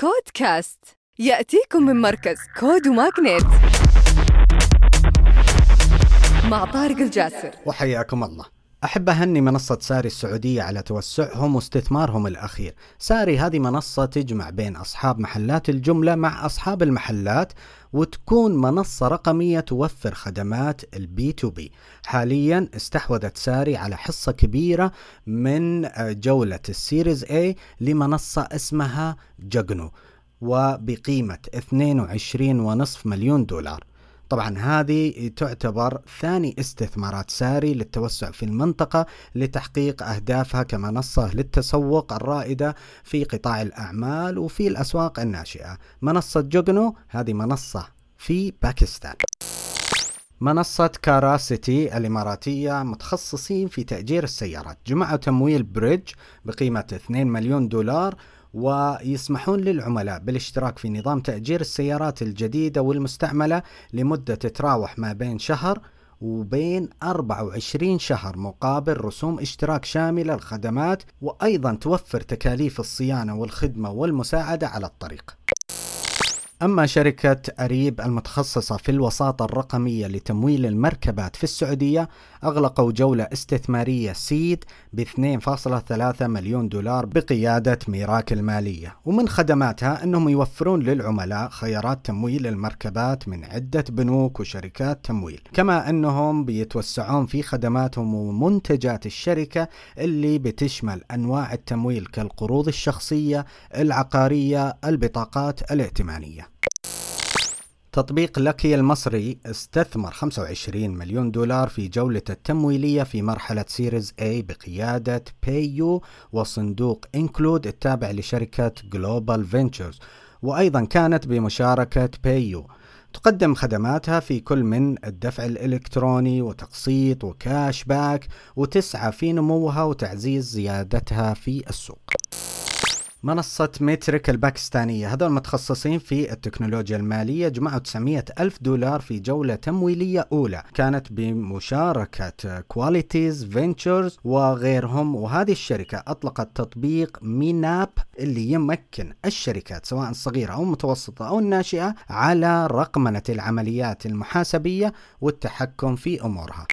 كود كاست يأتيكم من مركز كود وماغنيت مع طارق الجاسر. وحياكم الله. أحب أهني منصة ساري السعودية على توسعهم واستثمارهم الأخير. ساري هذه منصة تجمع بين أصحاب محلات الجملة مع أصحاب المحلات وتكون منصة رقمية توفر خدمات ال B2B. حاليا استحوذت ساري على حصة كبيرة من جولة ال series A لمنصة اسمها جقنو وبقيمة 22.5 مليون دولار. طبعا هذه تعتبر ثاني استثمارات ساري للتوسع في المنطقة لتحقيق أهدافها كمنصة للتسوق الرائدة في قطاع الأعمال وفي الأسواق الناشئة. منصة جوجنو هذه منصة في باكستان. منصة كاراسيتي الإماراتية متخصصين في تأجير السيارات. جمعوا تمويل بريدج بقيمة 2 مليون دولار ويسمحون للعملاء بالاشتراك في نظام تأجير السيارات الجديدة والمستعملة لمدة تتراوح ما بين شهر وبين 24 شهر مقابل رسوم اشتراك شاملة الخدمات وأيضا توفر تكاليف الصيانة والخدمة والمساعدة على الطريق. أما شركة أريب المتخصصة في الوساطة الرقمية لتمويل المركبات في السعودية أغلقوا جولة استثمارية سيد ب 2.3 مليون دولار بقيادة ميراك المالية. ومن خدماتها أنهم يوفرون للعملاء خيارات تمويل المركبات من عدة بنوك وشركات تمويل. كما أنهم بيتوسعون في خدماتهم ومنتجات الشركة اللي بتشمل أنواع التمويل كالقروض الشخصية العقارية البطاقات الائتمانية. تطبيق لكي المصري استثمر 25 مليون دولار في جولة التمويلية في مرحلة series A بقيادة بايو وصندوق انكلود التابع لشركة جلوبال فينتشرز وأيضا كانت بمشاركة بايو تقدم خدماتها في كل من الدفع الإلكتروني وتقسيط و cashback وتسعى في نموها وتعزيز ريادتها في السوق. منصة ميتريك الباكستانية. هذول متخصصين في التكنولوجيا المالية. جمعوا 900 ألف دولار في جولة تمويلية أولى. كانت بمشاركة كواليتيز فينتشرز وغيرهم. وهذه الشركة أطلقت تطبيق ميناب اللي يمكن الشركات سواء الصغيرة أو المتوسطة أو الناشئة على رقمنة العمليات المحاسبية والتحكم في أمورها.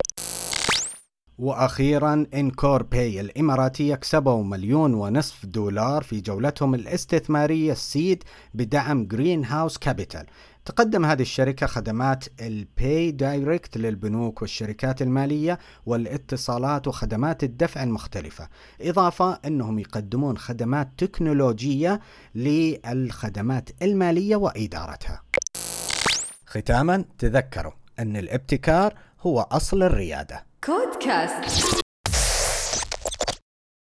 وأخيرا إنكور باي الاماراتيه كسبوا مليون ونصف دولار في جولتهم الاستثمارية ال seed بدعم جرين هاوس كابيتال تقدم هذه الشركة خدمات ال pay direct للبنوك والشركات المالية والاتصالات وخدمات الدفع المختلفة إضافة أنهم يقدمون خدمات تكنولوجية للخدمات المالية وإدارتها. ختاما تذكروا أن الابتكار هو أصل الريادة. كود كاست